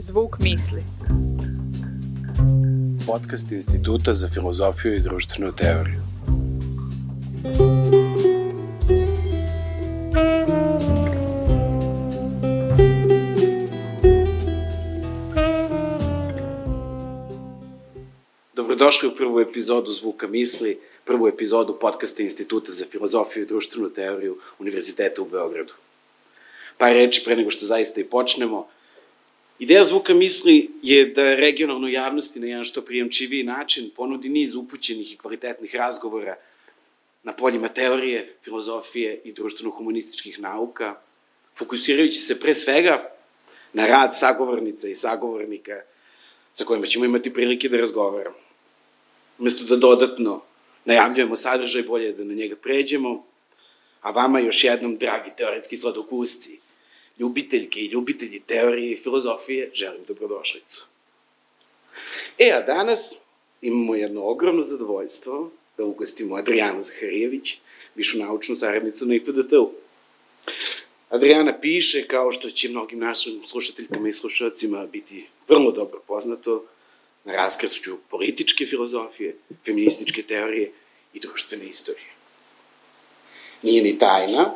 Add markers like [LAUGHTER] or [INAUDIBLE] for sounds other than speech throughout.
Zvuk misli. Podcast Instituta za filozofiju i društvenu teoriju. Dobrodošli u prvu epizodu Zvuka misli, prvu epizodu podcasta Instituta za filozofiju i društvenu teoriju Univerziteta u Beogradu. Par reči pre nego što zaista i počnemo – Ideja zvuka misli je da regionalnoj javnosti na jedan što prijemčiviji način ponudi niz upućenih i kvalitetnih razgovora na poljima teorije, filozofije i društveno-humanističkih nauka, fokusirajući se pre svega na rad sagovornica i sagovornika sa kojima ćemo imati prilike da razgovaramo. Umesto da dodatno najavljujemo sadržaj, bolje da na njega pređemo, a vama još jednom, dragi teoretski sladokusci, ljubiteljke i ljubitelji teorije i filozofije, želim dobrodošlicu. E, a danas imamo jedno ogromno zadovoljstvo da ugostimo Adriana Zaharijević, višu naučnu saradnicu na IFDT-u. Adriana piše, kao što će mnogim našim slušateljkama i slušalcima biti vrlo dobro poznato, na raskršću političke filozofije, feminističke teorije i društvene istorije. Nije ni tajna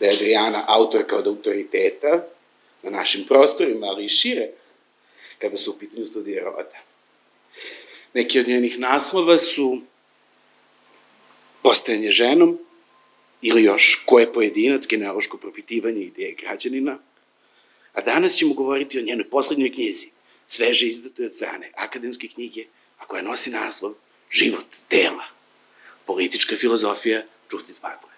da je Adriana autorka od autoriteta na našim prostorima, ali i šire, kada su u pitanju studije roda. Neki od njenih naslova su postajanje ženom, ili još ko je pojedinac, genealoško propitivanje ideje građanina, a danas ćemo govoriti o njenoj poslednjoj knjizi, sveže izdatoj od strane akademske knjige, a koja nosi naslov Život dela, politička filozofija Judith Butler.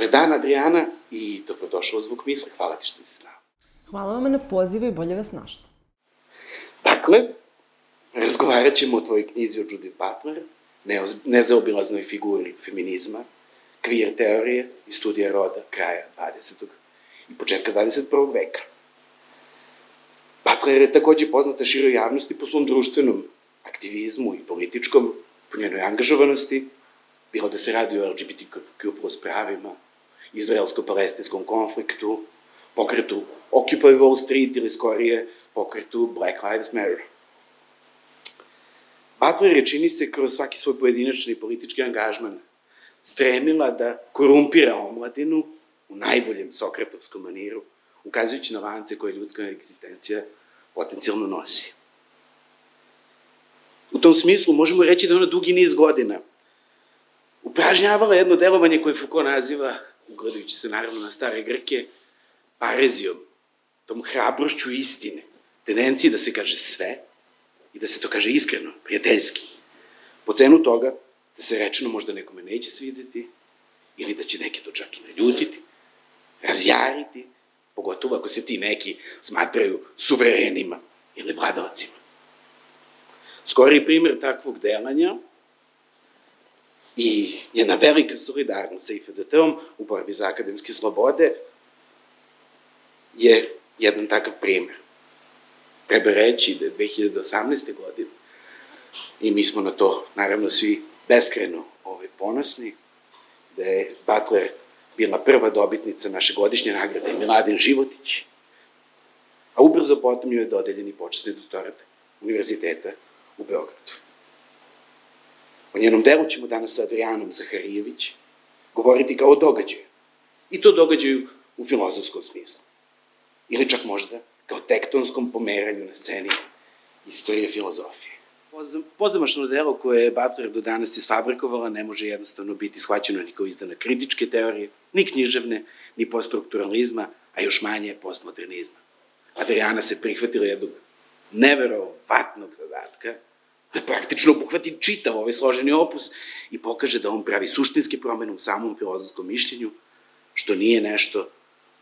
Dobar dan, Adriana, i dobrodošla u Zvuk misle. Hvala ti što si s nama. Hvala vam na pozivu i bolje vas našla. Dakle, razgovarat ćemo o tvojoj knjizi o Judith Butler, nezaobilaznoj figuri feminizma, queer teorije i studija roda kraja 20. i početka 21. veka. Butler je takođe poznata široj javnosti po svom društvenom aktivizmu i političkom, po njenoj angažovanosti, bilo da se radi o LGBTQ plus pravima, izraelsko-palestinskom konfliktu, pokretu Occupy Wall Street ili skorije pokretu Black Lives Matter. Butler je, čini se, kroz svaki svoj pojedinačni politički angažman stremila da korumpira omladinu u najboljem sokratovskom maniru, ukazujući na lance koje ljudska egzistencija potencijalno nosi. U tom smislu možemo reći da ona dugi niz godina upražnjavala jedno delovanje koje Foucault naziva ugledajući se naravno na stare Grke, parezijom, tom hrabrošću istine, tendenciji da se kaže sve i da se to kaže iskreno, prijateljski. Po cenu toga da se rečeno možda nekome neće svideti ili da će neki to čak i naljutiti, razjariti, pogotovo ako se ti neki smatraju suverenima ili vladavacima. Skori primer takvog delanja i jedna velika solidarnost sa IFDT-om u borbi za akademske slobode je jedan takav primer. Treba reći da je 2018. godine i mi smo na to naravno svi beskreno ovaj, ponosni, da je Butler bila prva dobitnica naše godišnje nagrade Miladin Životić, a ubrzo potom joj je dodeljen i počasni doktorat Univerziteta u Beogradu. O njenom delu ćemo danas sa Adrianom Zaharijević govoriti kao o događaju. I to događaju u filozofskom smislu. Ili čak možda kao tektonskom pomeranju na sceni istorije filozofije. Pozamašno delo koje je Butler do danas isfabrikovala ne može jednostavno biti shvaćeno ni kao izdana kritičke teorije, ni književne, ni poststrukturalizma, a još manje postmodernizma. Adriana se prihvatila jednog neverovatnog zadatka – da praktično obuhvati čitav ovaj složeni opus i pokaže da on pravi suštinske promene u samom filozofskom mišljenju, što nije nešto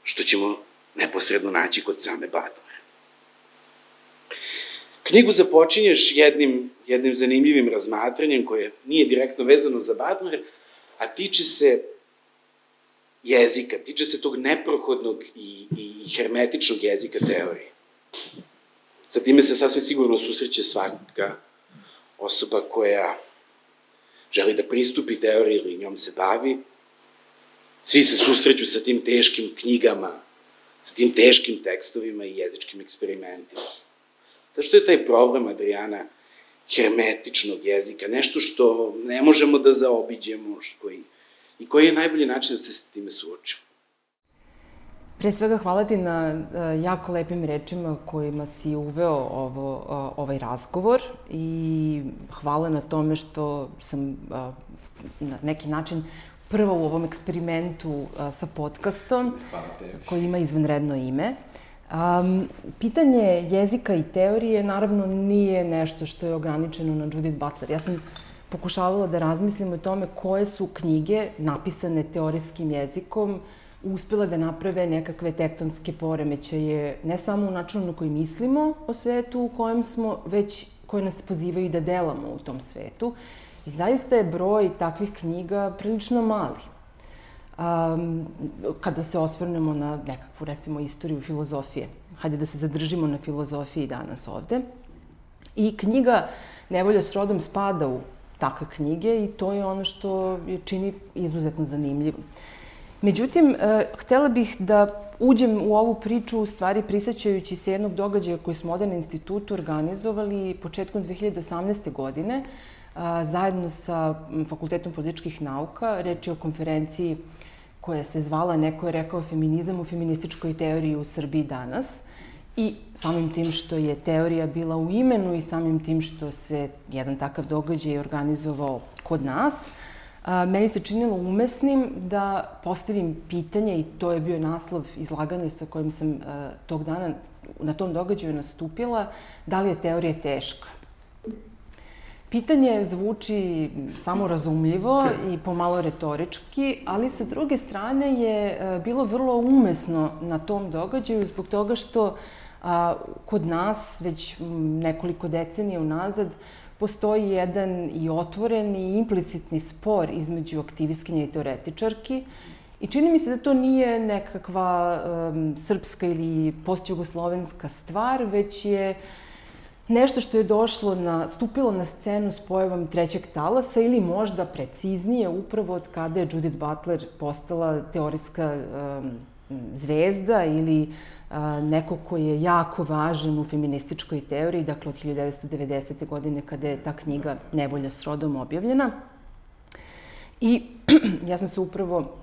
što ćemo neposredno naći kod same Batlere. Knjigu započinješ jednim, jednim zanimljivim razmatranjem koje nije direktno vezano za Butler, a tiče se jezika, tiče se tog neprohodnog i, i hermetičnog jezika teorije. Sa time se sasvim sigurno susreće svaka osoba koja želi da pristupi teoriji ili njom se bavi, svi se susreću sa tim teškim knjigama, sa tim teškim tekstovima i jezičkim eksperimentima. Zašto je taj problem, Adriana, hermetičnog jezika, nešto što ne možemo da zaobiđemo, što koji, i koji je najbolji način da se s time suočimo? Pre svega hvala ti na uh, jako lepim rečima kojima si uveo ovo, uh, ovaj razgovor i hvala na tome što sam uh, na neki način prva u ovom eksperimentu sa podcastom koji ima izvanredno ime. Um, pitanje jezika i teorije naravno nije nešto što je ograničeno na Judith Butler. Ja sam pokušavala da razmislim o tome koje su knjige napisane teorijskim jezikom uspela da naprave nekakve tektonske poremećaje, ne samo u načinu na koji mislimo o svetu u kojem smo, već koje nas pozivaju da delamo u tom svetu. I zaista je broj takvih knjiga prilično mali. Um, kada se osvrnemo na nekakvu, recimo, istoriju filozofije. Hajde da se zadržimo na filozofiji danas ovde. I knjiga Nevolja s rodom spada u takve knjige i to je ono što je čini izuzetno zanimljivo. Međutim, uh, htela bih da uđem u ovu priču u stvari prisećajući se jednog događaja koji smo ovde na institutu organizovali početkom 2018. godine zajedno sa Fakultetom političkih nauka. Reč je o konferenciji koja se zvala, neko je rekao, feminizam u feminističkoj teoriji u Srbiji danas. I samim tim što je teorija bila u imenu i samim tim što se jedan takav događaj organizovao kod nas, a, meni se činilo umesnim da postavim pitanje, i to je bio naslov izlaganja sa kojim sam a, tog dana na tom događaju nastupila, da li je teorija teška? Pitanje zvuči samorazumljivo i pomalo retorički, ali sa druge strane je e, bilo vrlo umesno na tom događaju zbog toga što a, kod nas već nekoliko decenija unazad postoji jedan i otvoren i implicitni spor između aktivistkinja i teoretičarki I čini mi se da to nije nekakva um, srpska ili postjugoslovenska stvar, već je nešto što je došlo na, stupilo na scenu s pojavom trećeg talasa ili možda preciznije upravo od kada je Judith Butler postala teorijska um, zvezda ili uh, neko ko je jako važan u feminističkoj teoriji, dakle od 1990. godine kada je ta knjiga Nevolja s rodom objavljena. I [CLEARS THROAT] ja sam se upravo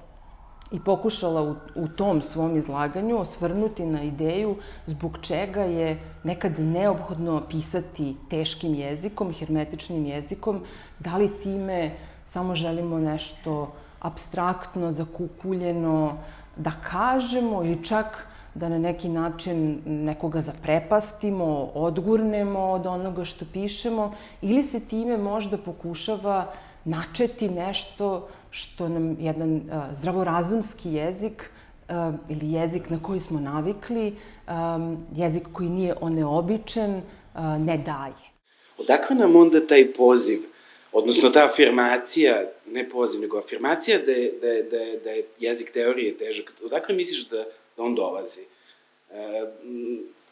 i pokušala u, u tom svom izlaganju osvrnuti na ideju zbog čega je nekad neophodno pisati teškim jezikom, hermetičnim jezikom, da li time samo želimo nešto abstraktno, zakukuljeno da kažemo ili čak da na neki način nekoga zaprepastimo, odgurnemo od onoga što pišemo, ili se time možda pokušava načeti nešto što nam jedan uh, zdravorazumski jezik uh, ili jezik na koji smo navikli, um, jezik koji nije oneobičan, uh, ne daje. Odakle nam onda taj poziv, odnosno ta afirmacija, ne poziv, nego afirmacija da je, da je, da je, da je jezik teorije težak, odakle misliš da, da on dolazi? E,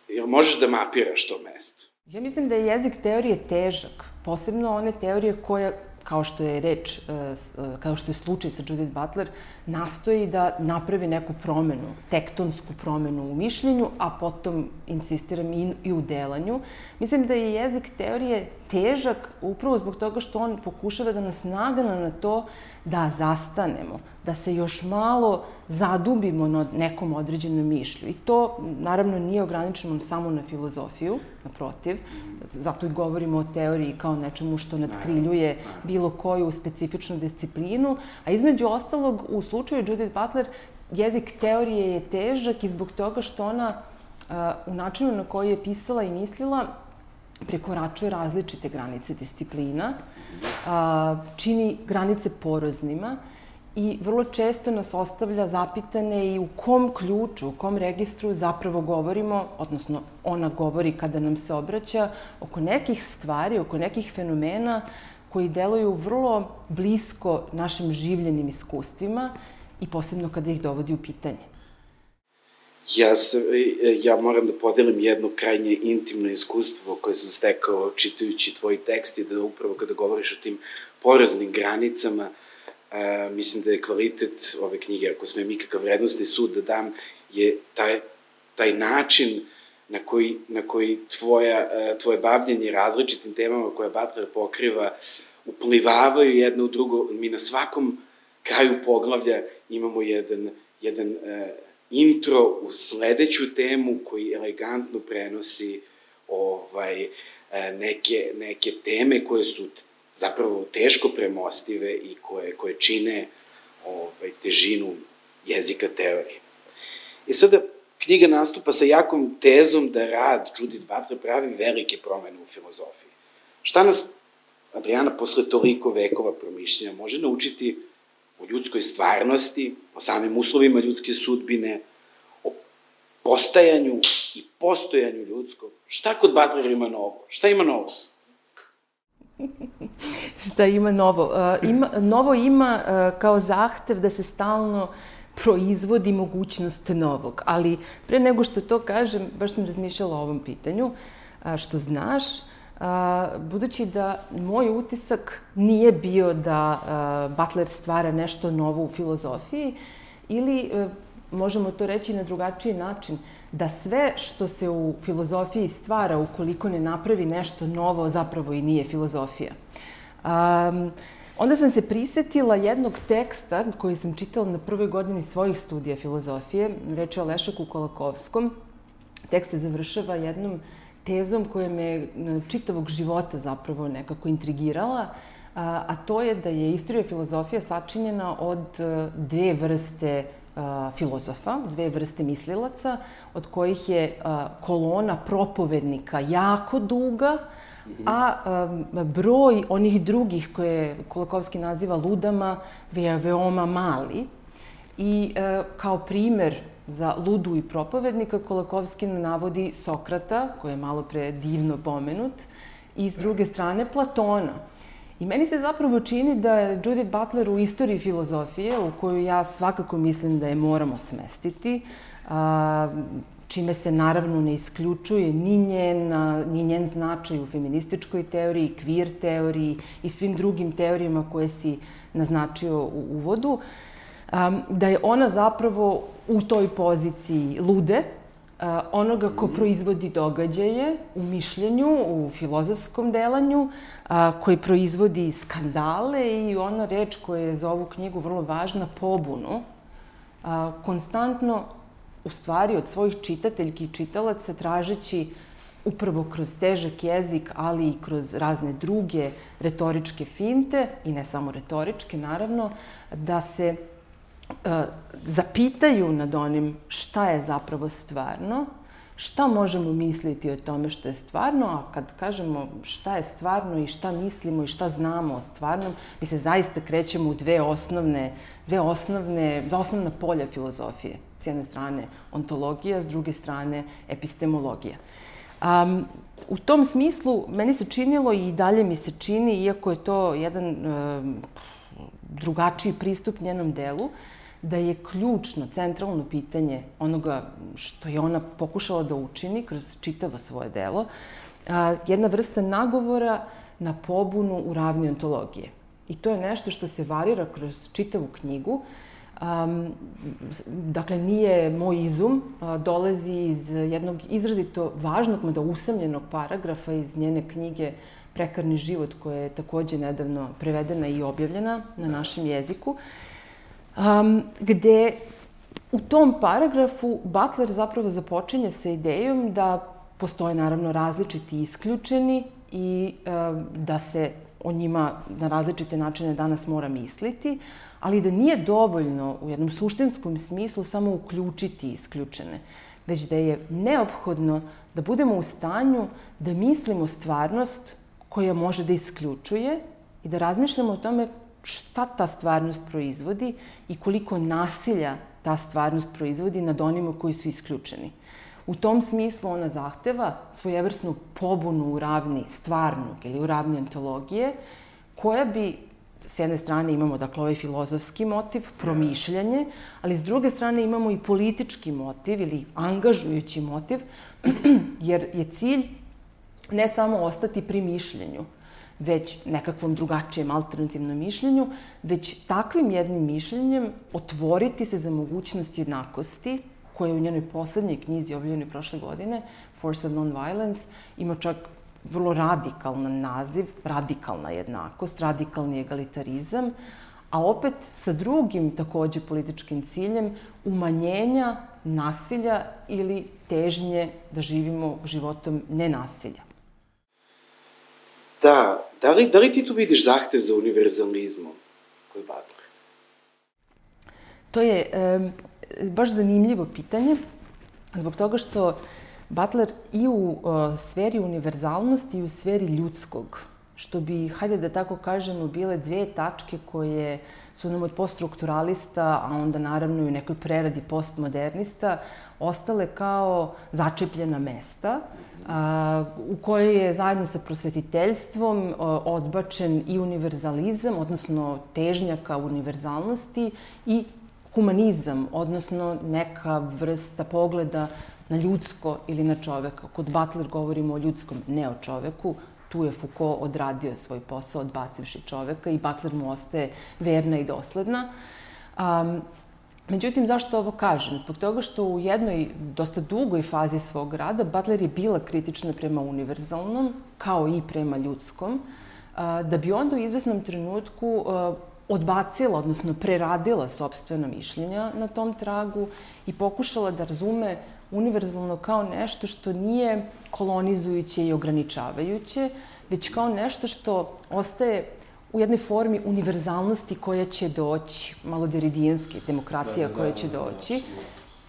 jer možeš da mapiraš to mesto? Ja mislim da je jezik teorije težak, posebno one teorije koje kao što je reč, e, e, kao što je slučaj sa Judith Butler, nastoji da napravi neku promenu, tektonsku promenu u mišljenju, a potom, insistiram, i, u delanju. Mislim da je jezik teorije težak upravo zbog toga što on pokušava da nas nagana na to da zastanemo, da se još malo zadubimo na nekom određenom mišlju. I to, naravno, nije ograničeno samo na filozofiju, naprotiv, zato i govorimo o teoriji kao nečemu što nadkriljuje bilo koju specifičnu disciplinu, a između ostalog, u slučaju Judith Butler, jezik teorije je težak i zbog toga što ona u načinu na koji je pisala i mislila prekoračuje različite granice disciplina, čini granice poroznima i vrlo često nas ostavlja zapitane i u kom ključu, u kom registru zapravo govorimo, odnosno ona govori kada nam se obraća, oko nekih stvari, oko nekih fenomena koji deluju vrlo blisko našim življenim iskustvima i posebno kada ih dovodi u pitanje. Ja, se, ja moram da podelim jedno krajnje intimno iskustvo koje sam stekao čitajući tvoj tekst i da upravo kada govoriš o tim poraznim granicama, a, mislim da je kvalitet ove knjige, ako sme mi kakav vrednostni sud da dam, je taj taj način na koji, na koji tvoja, e, tvoje bavljenje različitim temama koje Butler pokriva uplivavaju jedno u drugo. Mi na svakom kraju poglavlja imamo jedan, jedan uh, intro u sledeću temu koji elegantno prenosi ovaj, neke, neke teme koje su zapravo teško premostive i koje, koje čine ovaj, težinu jezika teorije. I sada, knjiga nastupa sa jakom tezom da rad Judith Butler pravi velike promene u filozofiji. Šta nas, Adriana, posle toliko vekova promišljenja može naučiti o ljudskoj stvarnosti, o samim uslovima ljudske sudbine, o postajanju i postojanju ljudskog. Šta kod Butlera ima novo? Šta ima novo? [LAUGHS] Šta ima novo? Uh, ima, novo ima uh, kao zahtev da se stalno proizvodi mogućnost novog. Ali pre nego što to kažem, baš sam razmišljala o ovom pitanju, uh, što znaš, a, budući da moj utisak nije bio da a, Butler stvara nešto novo u filozofiji ili a, možemo to reći na drugačiji način, da sve što se u filozofiji stvara ukoliko ne napravi nešto novo zapravo i nije filozofija. Um, onda sam se prisetila jednog teksta koji sam čitala na prvoj godini svojih studija filozofije, reč je o Lešaku Kolakovskom. Tekst se završava jednom tezom koja me čitavog života zapravo nekako intrigirala, a to je da je istorija filozofija sačinjena od e, dve vrste filozofa, dve vrste mislilaca, od kojih je kolona propovednika jako duga, a broj onih drugih koje Kolakovski naziva ludama je veoma mali. I e, kao primer za ludu i propovednika Kolakovski navodi Sokrata, koji je malo pre divno pomenut, i s druge strane Platona. I meni se zapravo čini da je Judith Butler u istoriji filozofije, u koju ja svakako mislim da je moramo smestiti, a, čime se naravno ne isključuje ni njen, ni njen značaj u feminističkoj teoriji, kvir teoriji i svim drugim teorijama koje si naznačio u uvodu, da je ona zapravo u toj poziciji lude, onoga ko proizvodi događaje u mišljenju, u filozofskom delanju, koji proizvodi skandale i ona reč koja je za ovu knjigu vrlo važna, pobunu, konstantno, u stvari, od svojih čitateljki i čitalaca tražeći upravo kroz težak jezik, ali i kroz razne druge retoričke finte, i ne samo retoričke, naravno, da se zapitaju nad onim šta je zapravo stvarno, šta možemo misliti o tome što je stvarno, a kad kažemo šta je stvarno i šta mislimo i šta znamo o stvarnom, mi se zaista krećemo u dve osnovne, dve osnovne, dva osnovna polja filozofije. S jedne strane ontologija, s druge strane epistemologija. Um, u tom smislu, meni se činilo i dalje mi se čini, iako je to jedan um, drugačiji pristup njenom delu, da je ključno, centralno pitanje onoga što je ona pokušala da učini kroz čitavo svoje delo, jedna vrsta nagovora na pobunu u ravni ontologije. I to je nešto što se varira kroz čitavu knjigu. Um, dakle, nije moj izum, a, dolazi iz jednog izrazito važnog, mada usamljenog paragrafa iz njene knjige Prekarni život, koja je takođe nedavno prevedena i objavljena na našem jeziku um, gde u tom paragrafu Butler zapravo započinje sa idejom da postoje naravno različiti isključeni i um, da se o njima na različite načine danas mora misliti, ali da nije dovoljno u jednom suštinskom smislu samo uključiti isključene, već da je neophodno da budemo u stanju da mislimo stvarnost koja može da isključuje i da razmišljamo o tome šta ta stvarnost proizvodi i koliko nasilja ta stvarnost proizvodi nad onima koji su isključeni. U tom smislu ona zahteva svojevrsnu pobunu u ravni stvarnog ili u ravni antologije, koja bi s jedne strane imamo dakle ovaj filozofski motiv, promišljanje, ali s druge strane imamo i politički motiv ili angažujući motiv, [CLEARS THROAT] jer je cilj ne samo ostati pri mišljenju, već nekakvom drugačijem alternativnom mišljenju, već takvim jednim mišljenjem otvoriti se za mogućnost jednakosti koja je u njenoj poslednjoj knjizi objavljenoj prošle godine, Force of Non-Violence, ima čak vrlo radikalan naziv, radikalna jednakost, radikalni egalitarizam, a opet sa drugim takođe političkim ciljem umanjenja nasilja ili težnje da živimo životom nenasilja. Da, da li, da li ti tu vidiš zahtev za univerzalizmom koji Butler? To je e, baš zanimljivo pitanje, zbog toga što Butler i u uh, sferi univerzalnosti i u sferi ljudskog, što bi, hajde da tako kažemo, bile dve tačke koje su nam od poststrukturalista, a onda naravno i u nekoj preradi postmodernista, ostale kao začepljena mesta, a, u kojoj je zajedno sa prosvetiteljstvom a, odbačen i univerzalizam, odnosno težnja ka univerzalnosti i humanizam, odnosno neka vrsta pogleda na ljudsko ili na čoveka. Kod Butler govorimo o ljudskom, ne o čoveku. Tu je Foucault odradio svoj posao odbacivši čoveka i Butler mu ostaje verna i dosledna. Um, Međutim, zašto ovo kažem? Zbog toga što u jednoj dosta dugoj fazi svog rada Butler je bila kritična prema univerzalnom, kao i prema ljudskom, da bi onda u izvesnom trenutku odbacila, odnosno preradila sobstvena mišljenja na tom tragu i pokušala da razume univerzalno kao nešto što nije kolonizujuće i ograničavajuće, već kao nešto što ostaje u jednoj formi univerzalnosti koja će doći, malo deridijanski, demokratija da, da, koja će da, doći,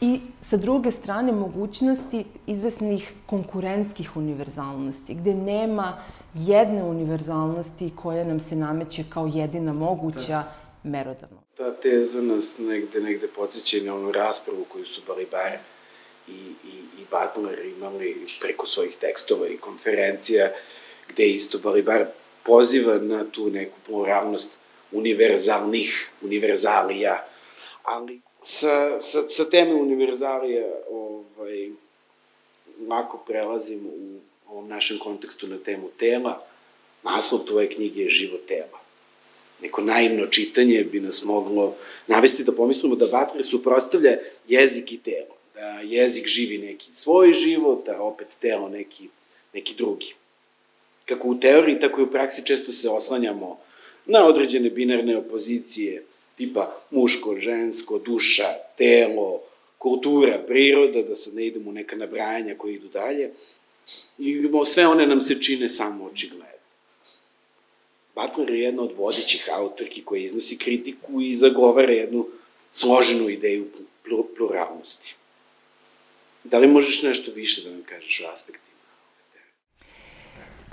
i sa druge strane mogućnosti izvesnih konkurentskih univerzalnosti, gde nema jedne univerzalnosti koja nam se nameće kao jedina moguća da. merodavno. Ta teza nas negde, negde podsjeća na onu raspravu koju su Balibare i, i, i Butler imali preko svojih tekstova i konferencija, gde isto Balibar poziva na tu neku pluralnost univerzalnih, univerzalija, ali sa, sa, sa teme univerzalija ovaj, lako prelazimo u ovom našem kontekstu na temu tela. Naslov tvoje knjige je život tela. Neko naivno čitanje bi nas moglo navesti da pomislimo da Butler suprostavlja jezik i telo. Da jezik živi neki svoj život, a opet telo neki, neki drugi kako u teoriji, tako i u praksi često se oslanjamo na određene binarne opozicije, tipa muško, žensko, duša, telo, kultura, priroda, da sad ne idemo u neka nabrajanja koje idu dalje, i sve one nam se čine samo očigledno. Butler je jedna od vodećih autorki koja iznosi kritiku i zagovara jednu složenu ideju pluralnosti. Da li možeš nešto više da nam kažeš o aspektu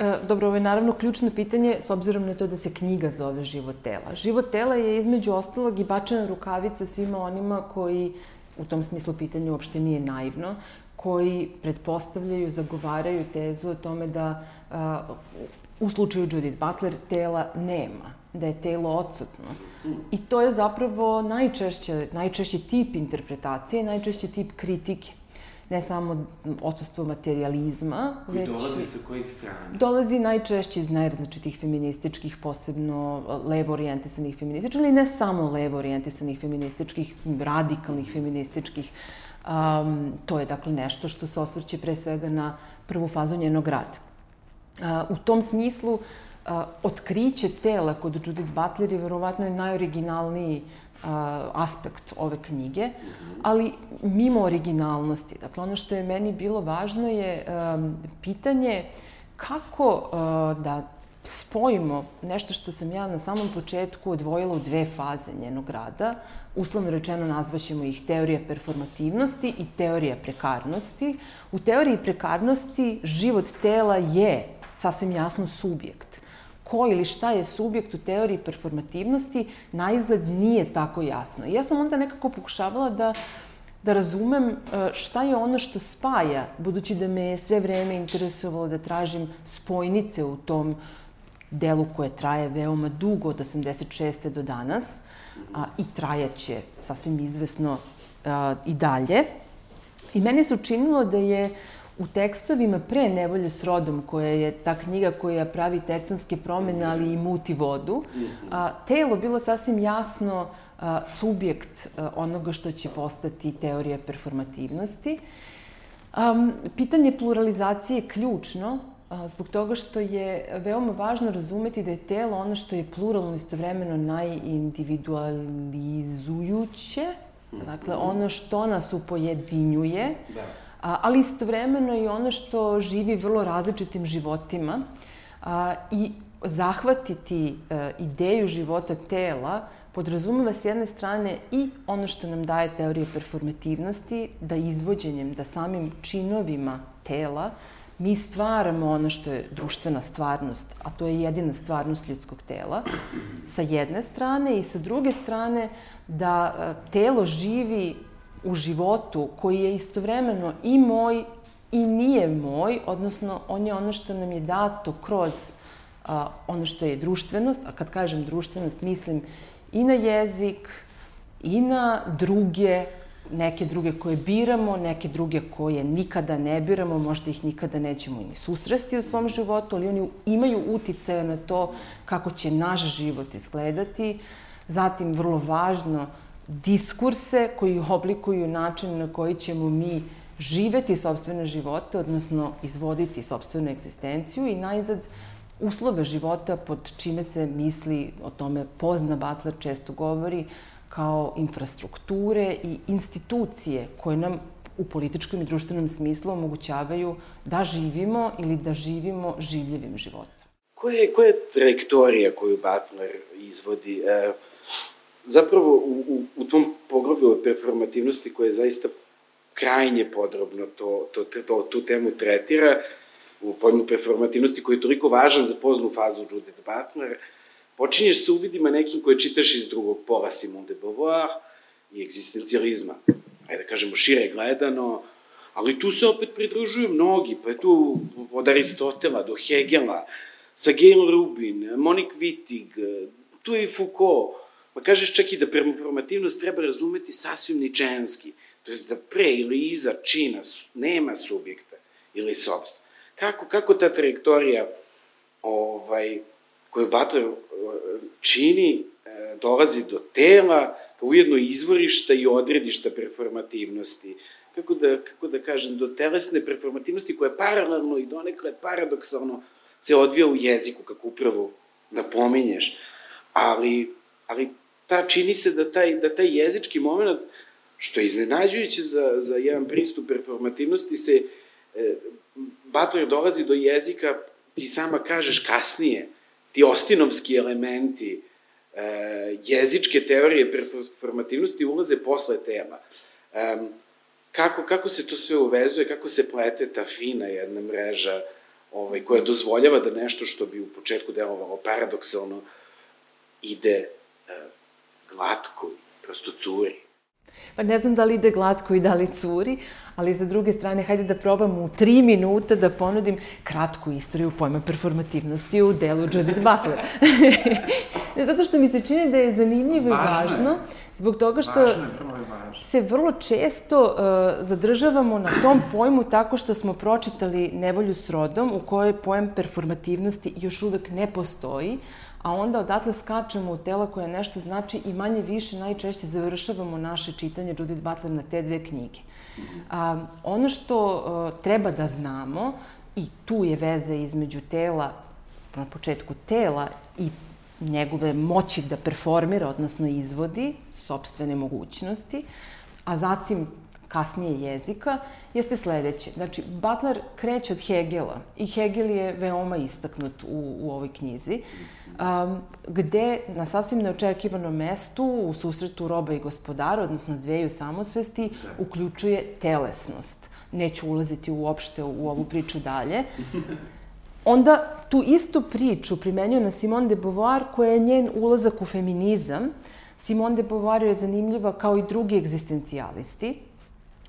E, dobro, ovo je naravno ključno pitanje s obzirom na to da se knjiga zove Život tela. Život tela je između ostalog i bačena rukavica svima onima koji, u tom smislu pitanje uopšte nije naivno, koji pretpostavljaju, zagovaraju tezu o tome da u slučaju Judith Butler tela nema, da je telo odsutno. I to je zapravo najčešće, najčešći tip interpretacije, najčešći tip kritike ne samo odsustvo materializma. Koji već, dolazi sa kojih strana? Dolazi najčešće iz najrazličitih feminističkih, posebno levo orijentisanih feminističkih, ali ne samo levo orijentisanih feminističkih, radikalnih feminističkih. Um, to je dakle nešto što se osvrće pre svega na prvu fazu njenog rada. Uh, u tom smislu, uh, otkriće tela kod Judith Butler je verovatno najoriginalniji aspekt ove knjige, ali mimo originalnosti. Dakle, ono što je meni bilo važno je pitanje kako da spojimo nešto što sam ja na samom početku odvojila u dve faze njenog rada. Uslovno rečeno nazvaćemo ih teorija performativnosti i teorija prekarnosti. U teoriji prekarnosti život tela je sasvim jasno subjekt ko ili šta je subjekt u teoriji performativnosti, na izgled nije tako jasno. I ja sam onda nekako pokušavala da da razumem e, šta je ono što spaja, budući da me je sve vreme interesovalo da tražim spojnice u tom delu koje traje veoma dugo, od 86. do danas, a, i trajaće sasvim izvesno a, i dalje. I meni se učinilo da je u tekstovima pre Nevolje s rodom, koja je ta knjiga koja pravi tektonske promene, ali i muti vodu, a, telo bilo sasvim jasno subjekt onoga što će postati teorija performativnosti. Um, pitanje pluralizacije je ključno zbog toga što je veoma važno razumeti da je telo ono što je pluralno istovremeno najindividualizujuće, dakle ono što nas upojedinjuje, da. Ali istovremeno i ono što živi vrlo različitim životima i zahvatiti e, ideju života tela podrazumeva s jedne strane i ono što nam daje teorija performativnosti, da izvođenjem, da samim činovima tela mi stvaramo ono što je društvena stvarnost, a to je jedina stvarnost ljudskog tela, sa jedne strane i sa druge strane da e, telo živi u životu koji je istovremeno i moj i nije moj, odnosno on je ono što nam je dato kroz a, ono što je društvenost, a kad kažem društvenost mislim i na jezik, i na druge neke druge koje biramo, neke druge koje nikada ne biramo, možda ih nikada nećemo ni susresti u svom životu, ali oni imaju uticaja na to kako će naš život izgledati. Zatim, vrlo važno, diskurse koji oblikuju način na koji ćemo mi živeti sobstvene živote, odnosno izvoditi sobstvenu egzistenciju i najzad uslove života pod čime se misli, o tome pozna Butler često govori, kao infrastrukture i institucije koje nam u političkom i društvenom smislu omogućavaju da živimo ili da živimo življivim životom. Koja je, koja je trajektorija koju Butler izvodi? E, zapravo u, u, u tom poglavlju o performativnosti koja je zaista krajnje podrobno to, to, to, tu temu tretira, u pojmu performativnosti koji je toliko važan za poznu fazu Judith Butler, počinješ sa uvidima nekim koje čitaš iz drugog pola Simone de Beauvoir i egzistencijalizma. Ajde da kažemo šire gledano, ali tu se opet pridružuju mnogi, pa je tu od Aristotela do Hegela, sa Gail Rubin, Monique Wittig, tu je i Foucault. Pa kažeš čak i da performativnost treba razumeti sasvim ničenski, to je da pre ili iza čina nema subjekta ili sobstva. Kako, kako ta trajektorija ovaj, koju Butler uh, čini, uh, dolazi do tela, kao ujedno izvorišta i odredišta performativnosti. Kako da, kako da kažem, do telesne performativnosti koja je paralelno i donekle paradoksalno se odvija u jeziku, kako upravo napominješ. Ali, ali ta čini se da taj, da taj jezički moment, što je iznenađujuće za, za jedan pristup performativnosti, se e, Butler dolazi do jezika, ti sama kažeš kasnije, ti ostinovski elementi e, jezičke teorije performativnosti ulaze posle tema. E, kako, kako se to sve uvezuje, kako se plete ta fina jedna mreža ovaj, koja dozvoljava da nešto što bi u početku delovalo paradoksalno ide e, glatko, prosto curi. Pa ne znam da li ide glatko i da li curi, ali sa druge strane, hajde da probamo u tri minuta da ponudim kratku istoriju pojma performativnosti u delu Judith Butler. [LAUGHS] Zato što mi se čini da je zanimljivo i važno, zbog toga što važno važno. se vrlo često uh, zadržavamo na tom pojmu tako što smo pročitali Nevolju s rodom, u kojoj pojam performativnosti još uvek ne postoji, a onda odatle skačemo u tela koja nešto znači i manje više najčešće završavamo naše čitanje Judith Butler na te dve knjige. A, ono što a, treba da znamo, i tu je veza između tela, na početku tela i njegove moći da performira, odnosno izvodi sobstvene mogućnosti, a zatim kasnije jezika, jeste sledeće. Znači, Butler kreće od Hegela i Hegel je veoma istaknut u, u ovoj knjizi, um, gde na sasvim neočekivanom mestu, u susretu roba i gospodara, odnosno dveju samosvesti, uključuje telesnost. Neću ulaziti uopšte u ovu priču dalje. Onda tu istu priču primenjuje na Simone de Beauvoir, koja je njen ulazak u feminizam. Simone de Beauvoir je zanimljiva kao i drugi egzistencijalisti,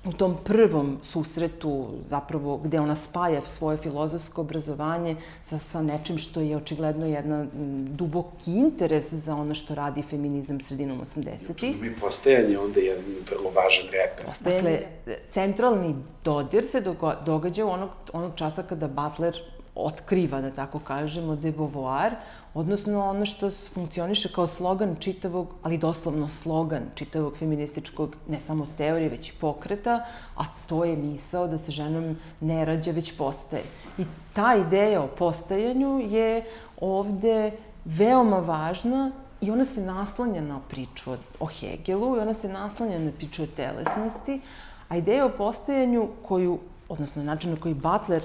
u tom prvom susretu, zapravo, gde ona spaja svoje filozofsko obrazovanje sa, sa nečim što je očigledno jedna duboki interes za ono što radi feminizam sredinom 80-ih. Mi postajanje onda je jedan vrlo važan reper. Postajanje. Dakle, centralni dodir se događa onog, onog časa kada Butler otkriva, da tako kažemo, de Beauvoir, odnosno ono što funkcioniše kao slogan čitavog, ali doslovno slogan čitavog feminističkog, ne samo teorije, već i pokreta, a to je misao da se ženom ne rađa, već postaje. I ta ideja o postajanju je ovde veoma važna i ona se naslanja na priču o Hegelu i ona se naslanja na priču o telesnosti, a ideja o postajanju koju, odnosno način na koji Butler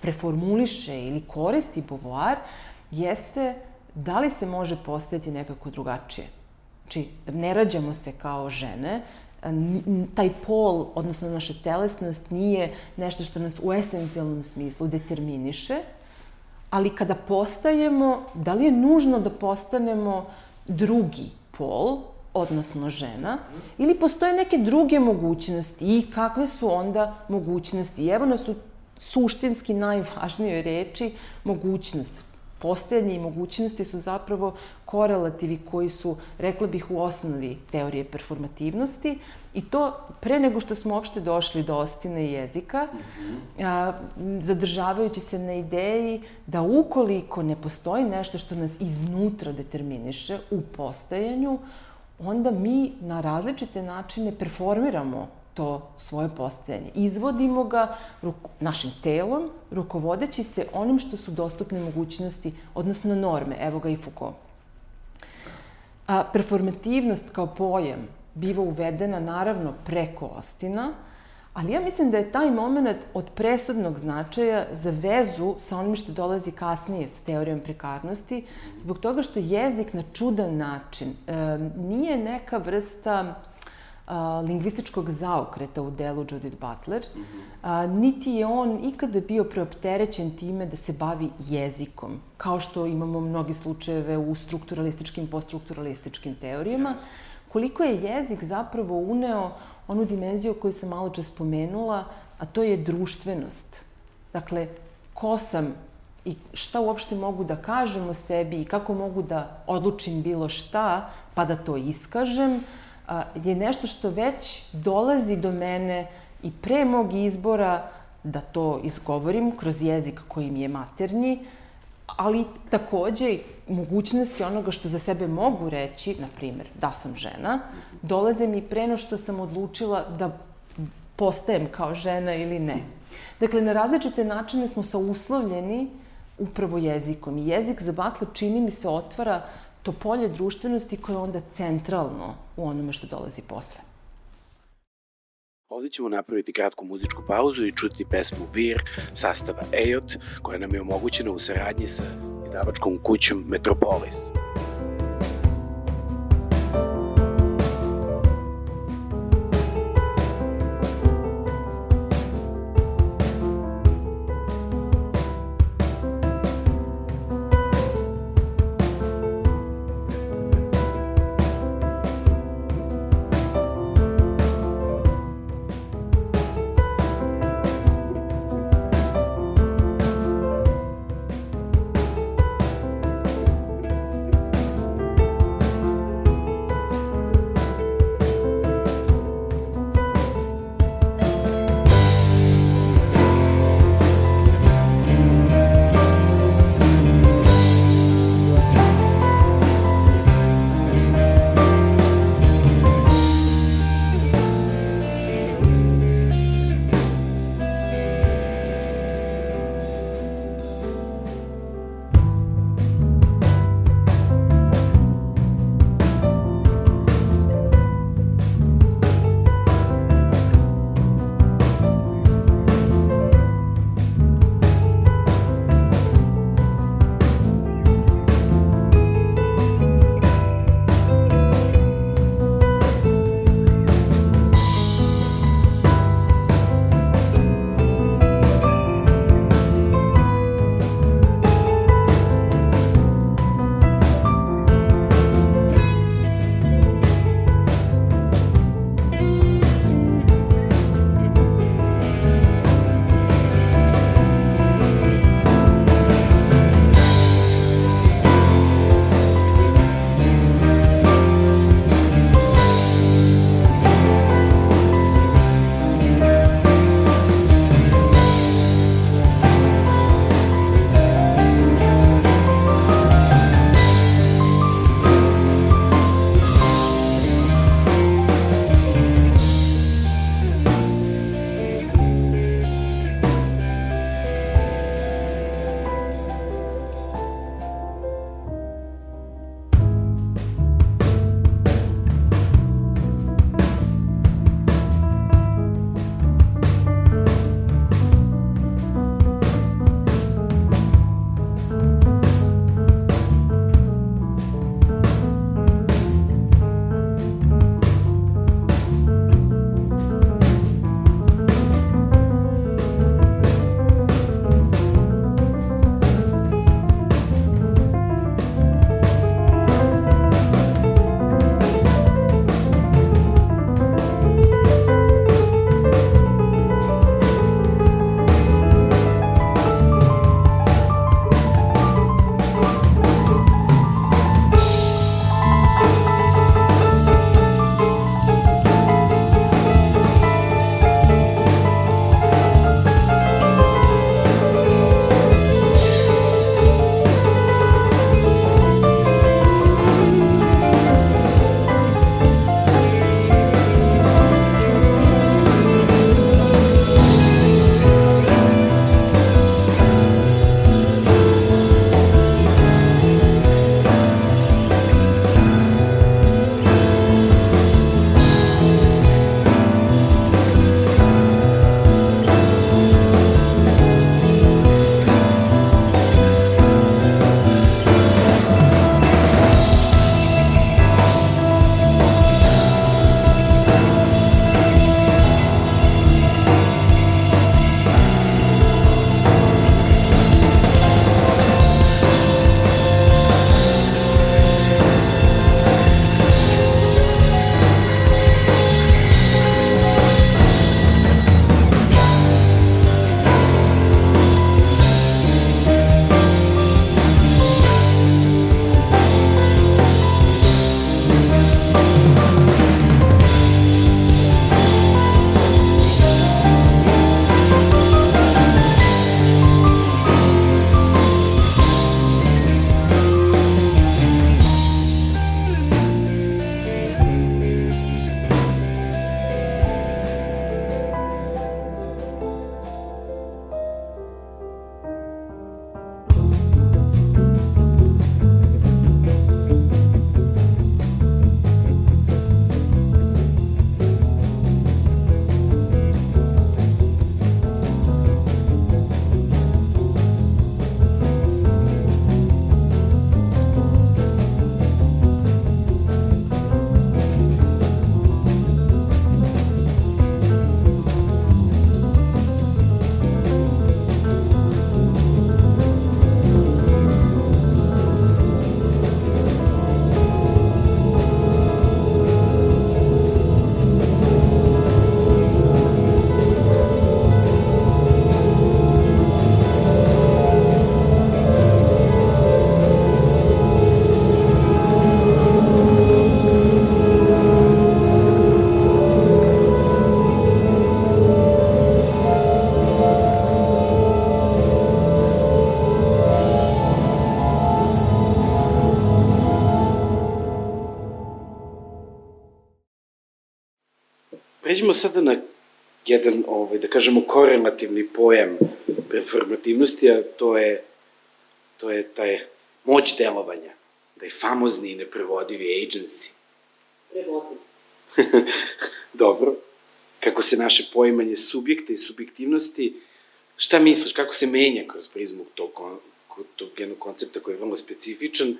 preformuliše ili koristi Beauvoir, jeste da li se može postajati nekako drugačije. Znači, ne rađamo se kao žene, taj pol, odnosno naša telesnost, nije nešto što nas u esencijalnom smislu determiniše, ali kada postajemo, da li je nužno da postanemo drugi pol, odnosno žena, ili postoje neke druge mogućnosti i kakve su onda mogućnosti. Evo nas u suštinski najvažnijoj reči mogućnost postojanje i mogućnosti su zapravo korelativi koji su, rekla bih, u osnovi teorije performativnosti i to pre nego što smo uopšte došli do ostine jezika, a, zadržavajući se na ideji da ukoliko ne postoji nešto što nas iznutra determiniše u postajanju, onda mi na različite načine performiramo to svoje postojanje. Izvodimo ga našim telom, rukovodeći se onim što su dostupne mogućnosti, odnosno norme. Evo ga i Foucault. A, performativnost kao pojam biva uvedena naravno preko ostina, ali ja mislim da je taj moment od presudnog značaja za vezu sa onim što dolazi kasnije s teorijom prekarnosti, zbog toga što jezik na čudan način e, nije neka vrsta a, lingvističkog zaokreta u delu Judith Butler, a, niti je on ikada bio preopterećen time da se bavi jezikom, kao što imamo mnogi slučajeve u strukturalističkim, poststrukturalističkim teorijama, koliko je jezik zapravo uneo onu dimenziju koju sam malo čas spomenula, a to je društvenost. Dakle, ko sam i šta uopšte mogu da kažem o sebi i kako mogu da odlučim bilo šta, pa da to iskažem, je nešto što već dolazi do mene i pre mog izbora da to izgovorim kroz jezik koji mi je maternji, ali takođe mogućnosti onoga što za sebe mogu reći, na primer, da sam žena, dolaze mi preno što sam odlučila da postajem kao žena ili ne. Dakle, na različite načine smo sauslovljeni upravo jezikom. I jezik za Butler čini mi se otvara to polje društvenosti koje je onda centralno u onome što dolazi posle. Ovde ćemo napraviti kratku muzičku pauzu i čuti pesmu Vir sastava Ejot, koja nam je omogućena u saradnji sa izdavačkom kućom Metropolis. Metropolis. Pređemo sada na jedan, ovaj, da kažemo, korelativni pojam performativnosti, a to je, to je taj moć delovanja, taj famozni i neprevodivi agency. Prevodivi. [LAUGHS] Dobro. Kako se naše poimanje subjekta i subjektivnosti, šta misliš, kako se menja kroz prizmu tog, tog jednog koncepta koji je vrlo specifičan,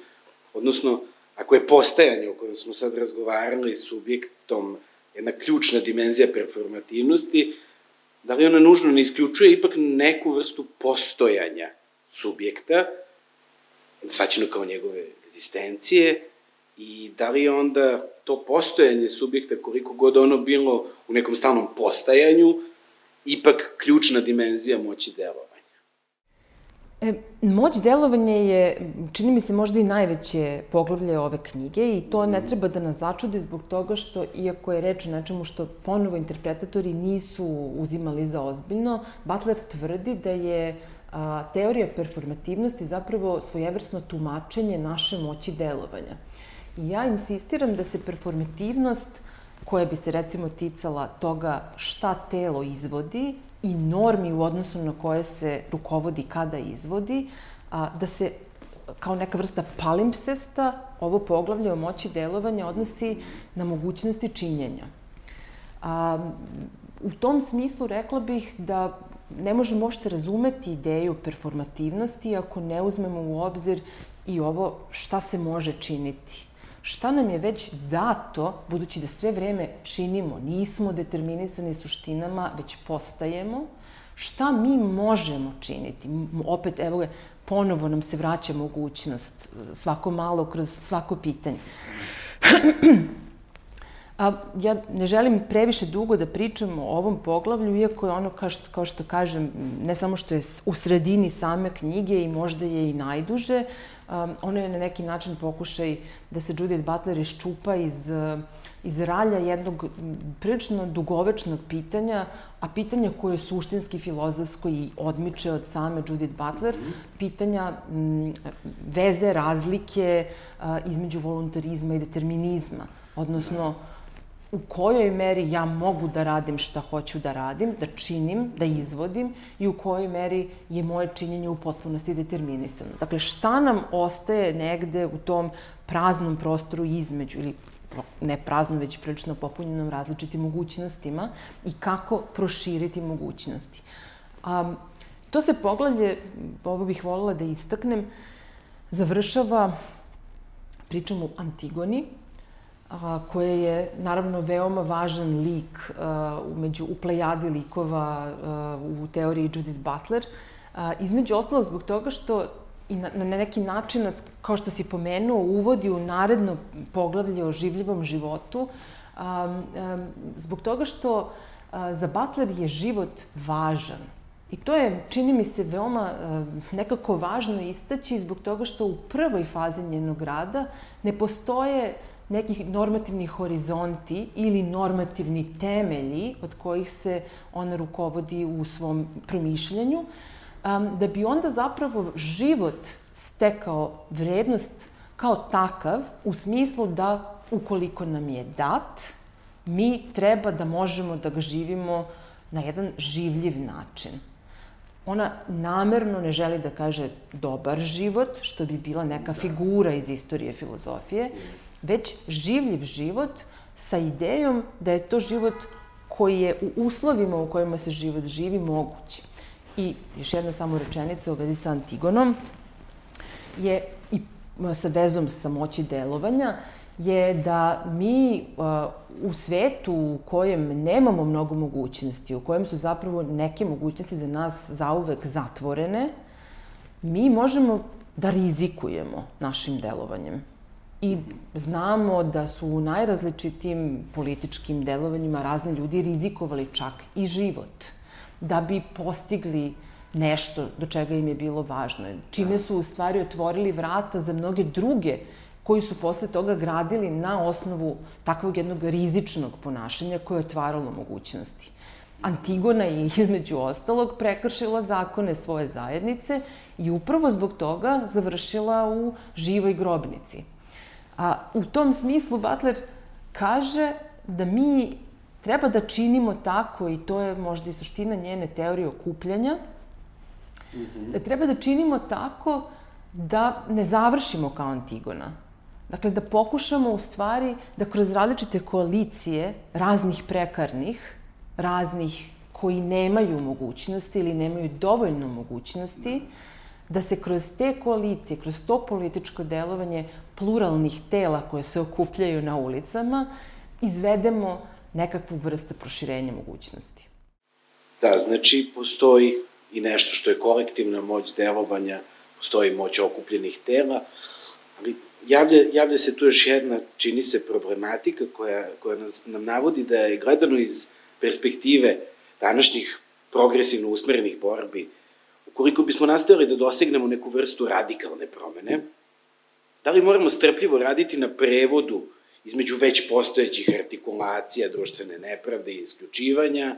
odnosno, ako je postajanje o kojem smo sad razgovarali subjektom jedna ključna dimenzija performativnosti, da li ona nužno ne isključuje ipak neku vrstu postojanja subjekta, svaćeno kao njegove egzistencije, i da li onda to postojanje subjekta, koliko god ono bilo u nekom stalnom postajanju, ipak ključna dimenzija moći delovanja. E, moć delovanja je, čini mi se, možda i najveće poglavlje ove knjige i to ne treba da nas začudi zbog toga što, iako je reč o nečemu što ponovo interpretatori nisu uzimali za ozbiljno, Butler tvrdi da je a, teorija performativnosti zapravo svojevrsno tumačenje naše moći delovanja. I ja insistiram da se performativnost koja bi se recimo ticala toga šta telo izvodi i normi u odnosu na koje se rukovodi kada izvodi, a, da se kao neka vrsta palimpsesta ovo poglavlje o moći delovanja odnosi na mogućnosti činjenja. A, u tom smislu rekla bih da ne možemo ošte razumeti ideju performativnosti ako ne uzmemo u obzir i ovo šta se može činiti šta nam je već dato, budući da sve vreme činimo, nismo determinisani suštinama, već postajemo, šta mi možemo činiti? Opet, evo ga, ponovo nam se vraća mogućnost, svako malo, kroz svako pitanje. [CLEARS THROAT] A, ja ne želim previše dugo da pričam o ovom poglavlju, iako je ono, kao što, kao što kažem, ne samo što je u sredini same knjige i možda je i najduže, um, ono je na neki način pokušaj da se Judith Butler iščupa iz, iz ralja jednog prilično dugovečnog pitanja, a pitanja koje je suštinski filozofsko i odmiče od same Judith Butler, pitanja m, veze, razlike a, između voluntarizma i determinizma, odnosno u kojoj meri ja mogu da radim šta hoću da radim, da činim, da izvodim i u kojoj meri je moje činjenje u potpunosti determinisano. Dakle, šta nam ostaje negde u tom praznom prostoru između ili ne prazno, već prilično popunjenom različitim mogućnostima i kako proširiti mogućnosti. Um, to se poglavlje, ovo bih voljela da istaknem, završava pričom o Antigoni, a, koje je naravno veoma važan lik a, među, u plejadi likova a, u teoriji Judith Butler. A, između ostalo zbog toga što i na, na neki način nas, kao što si pomenuo, uvodi u naredno poglavlje o življivom životu, a, a, zbog toga što a, za Butler je život važan. I to je, čini mi se, veoma nekako važno istaći zbog toga što u prvoj fazi njenog rada ne postoje nekih normativnih horizonti ili normativni temelji od kojih se ona rukovodi u svom promišljanju, um, da bi onda zapravo život stekao vrednost kao takav u smislu da ukoliko nam je dat, mi treba da možemo da ga živimo na jedan življiv način. Ona namerno ne želi da kaže dobar život, što bi bila neka figura iz istorije filozofije, već življiv život sa idejom da je to život koji je u uslovima u kojima se život živi moguć. I još jedna samo rečenica u vezi sa Antigonom je i sa vezom sa moći delovanja je da mi u svetu u kojem nemamo mnogo mogućnosti, u kojem su zapravo neke mogućnosti za nas zauvek zatvorene, mi možemo da rizikujemo našim delovanjem. I znamo da su u najrazličitim političkim delovanjima razni ljudi rizikovali čak i život da bi postigli nešto do čega im je bilo važno. Čime su u stvari otvorili vrata za mnoge druge koji su posle toga gradili na osnovu takvog jednog rizičnog ponašanja koje je otvaralo mogućnosti. Antigona je [LAUGHS] između ostalog prekršila zakone svoje zajednice i upravo zbog toga završila u živoj grobnici. A u tom smislu Butler kaže da mi treba da činimo tako, i to je možda i suština njene teorije okupljanja, mm -hmm. da treba da činimo tako da ne završimo kao Antigona. Dakle, da pokušamo u stvari da kroz različite koalicije, raznih prekarnih, raznih koji nemaju mogućnosti ili nemaju dovoljno mogućnosti, da se kroz te koalicije, kroz to političko delovanje pluralnih tela koje se okupljaju na ulicama, izvedemo nekakvu vrstu proširenja mogućnosti. Da, znači postoji i nešto što je kolektivna moć delovanja, postoji moć okupljenih tela, ali javlja, javlja se tu još jedna, čini se, problematika koja, koja nas, nam navodi da je gledano iz perspektive današnjih progresivno usmerenih borbi, ukoliko bismo nastavili da dosegnemo neku vrstu radikalne promene, da li moramo strpljivo raditi na prevodu između već postojećih artikulacija društvene nepravde i isključivanja,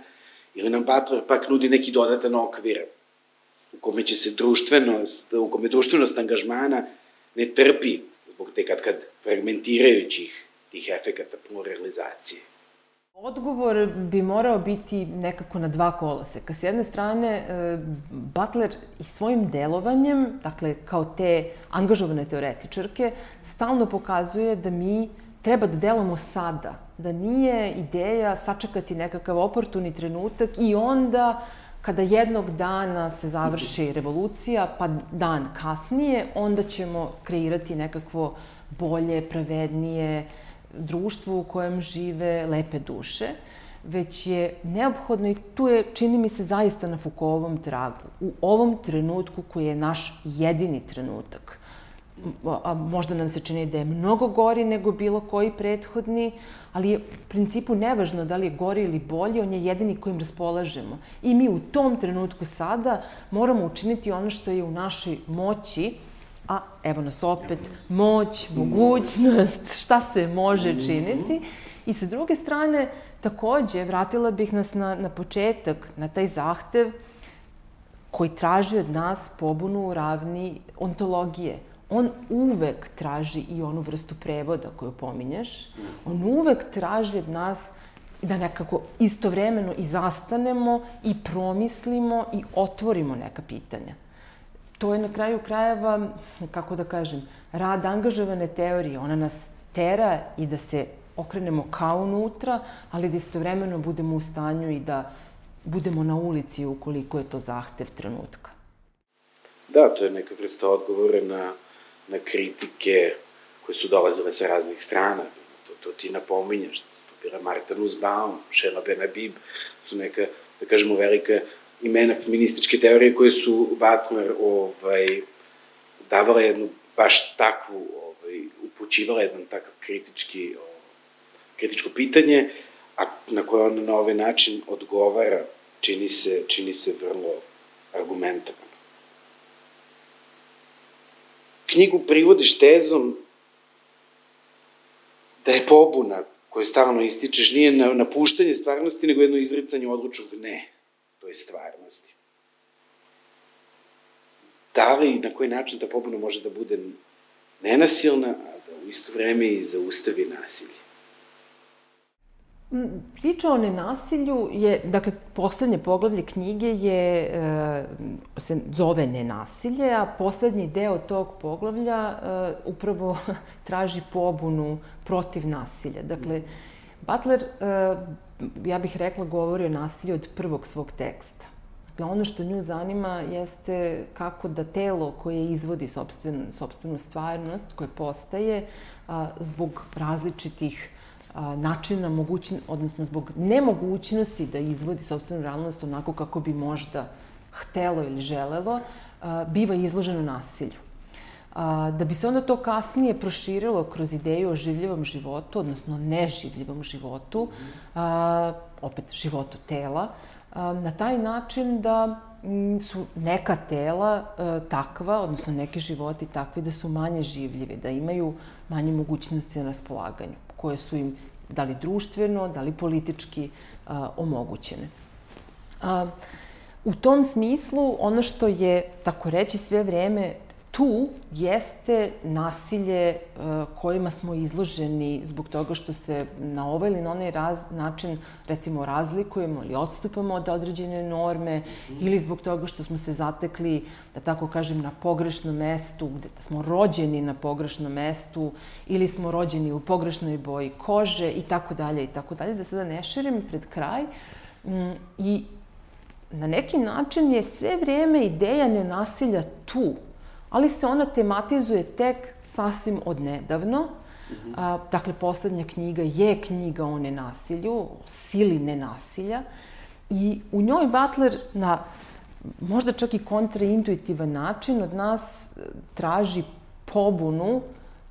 ili nam Butler pak nudi neki dodatan okvir u kome će se društvenost, u kome društvenost angažmana ne trpi zbog te kad kad fragmentirajućih tih efekata pluralizacije. Odgovor bi morao biti nekako na dva koloseka. S jedne strane, e, Butler i svojim delovanjem, dakle, kao te angažovane teoretičarke, stalno pokazuje da mi treba da delamo sada, da nije ideja sačekati nekakav oportuni trenutak i onda kada jednog dana se završi revolucija, pa dan kasnije, onda ćemo kreirati nekakvo bolje, pravednije, društvo u kojem žive lepe duše, već je neophodno i tu je, čini mi se, zaista na Fukovom tragu. U ovom trenutku koji je naš jedini trenutak, a možda nam se čini da je mnogo gori nego bilo koji prethodni, ali je u principu nevažno da li je gori ili bolji, on je jedini kojim raspolažemo. I mi u tom trenutku sada moramo učiniti ono što je u našoj moći, a evo nas opet, moć, mogućnost, šta se može činiti. I sa druge strane, takođe, vratila bih nas na, na početak, na taj zahtev koji traži od nas pobunu u ravni ontologije. On uvek traži i onu vrstu prevoda koju pominješ. On uvek traži od nas da nekako istovremeno i zastanemo i promislimo i otvorimo neka pitanja to je na kraju krajeva, kako da kažem, rad angažovane teorije. Ona nas tera i da se okrenemo kao unutra, ali da istovremeno budemo u stanju i da budemo na ulici ukoliko je to zahtev trenutka. Da, to je neka vrsta odgovora na, na kritike koje su dolazile sa raznih strana. To, to ti napominjaš. To bila Marta Nussbaum, Šela Benabib, su neka, da kažemo, velika imena feminističke teorije koje su Butler ovaj, davala jednu baš takvu, ovaj, upućivala jedan takav kritički, ovaj, kritičko pitanje, a na koje on na ovaj način odgovara, čini se, čini se vrlo argumentovano. Knjigu privodiš tezom da je pobuna koju stalno ističeš nije napuštanje stvarnosti, nego jedno izricanje odlučnog ne toj stvarnosti. Da li i na koji način ta pobuna može da bude nenasilna, a da u isto vreme i zaustavi nasilje? Mm, priča o nenasilju je, dakle, poslednje poglavlje knjige je, e, se zove nenasilje, a poslednji deo tog poglavlja e, upravo [LAUGHS] traži pobunu protiv nasilja. Dakle, Butler e, ja bih rekla, govori o nasilju od prvog svog teksta. Dakle, ono što nju zanima jeste kako da telo koje izvodi sobstvenu, sobstvenu stvarnost, koje postaje a, zbog različitih a, načina, mogućn, odnosno zbog nemogućnosti da izvodi sobstvenu realnost onako kako bi možda htelo ili želelo, a, biva izloženo nasilju. A, da bi se onda to kasnije proširilo kroz ideju o življivom životu, odnosno neživljivom životu, a, opet životu tela, a, na taj način da su neka tela a, takva, odnosno neki životi takvi da su manje življivi, da imaju manje mogućnosti na raspolaganju, koje su im da li društveno, da li politički a, omogućene. A, u tom smislu, ono što je, tako reći, sve vreme tu jeste nasilje uh, kojima smo izloženi zbog toga što se na ovaj ili na onaj raz, način, recimo, razlikujemo ili odstupamo od određene norme ili zbog toga što smo se zatekli, da tako kažem, na pogrešnom mestu, gde da smo rođeni na pogrešnom mestu ili smo rođeni u pogrešnoj boji kože i tako dalje i tako dalje, da sada ne širim pred kraj. Mm, I na neki način je sve vrijeme ideja nenasilja tu, ali se ona tematizuje tek sasvim odnedavno. Mm -hmm. A, dakle, poslednja knjiga je knjiga o nenasilju, sili nenasilja. I u njoj Butler na možda čak i kontraintuitivan način od nas e, traži pobunu